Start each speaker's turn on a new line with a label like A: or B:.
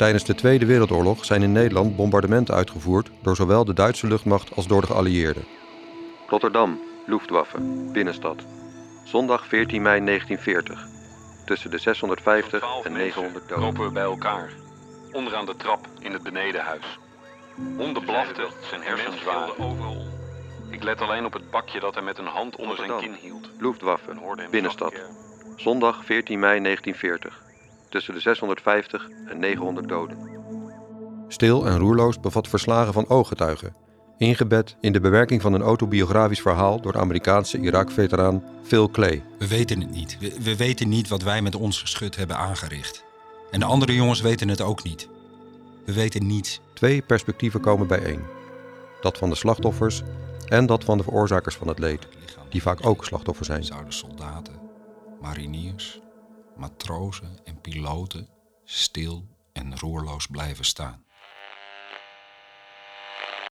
A: Tijdens de Tweede Wereldoorlog zijn in Nederland bombardementen uitgevoerd door zowel de Duitse luchtmacht als door de geallieerden. Rotterdam, Luftwaffe, binnenstad. Zondag 14 mei 1940. Tussen de 650 en 900 doden.
B: lopen we bij elkaar. Onderaan de trap in het benedenhuis. Honden blaften, zijn hersens waren overal. Ik let alleen op het bakje dat hij met een hand onder zijn kin hield.
A: Luftwaffe, binnenstad. Zondag 14 mei 1940. Tussen de 650 en 900 doden. Stil en roerloos bevat verslagen van ooggetuigen. Ingebed in de bewerking van een autobiografisch verhaal door de Amerikaanse Irak-veteraan Phil Clay.
C: We weten het niet. We, we weten niet wat wij met ons geschut hebben aangericht. En de andere jongens weten het ook niet. We weten niets.
A: Twee perspectieven komen bijeen. Dat van de slachtoffers en dat van de veroorzakers van het leed, die vaak ook slachtoffer zijn.
C: Zouden soldaten, mariniers, matrozen en piloten stil en roerloos blijven staan.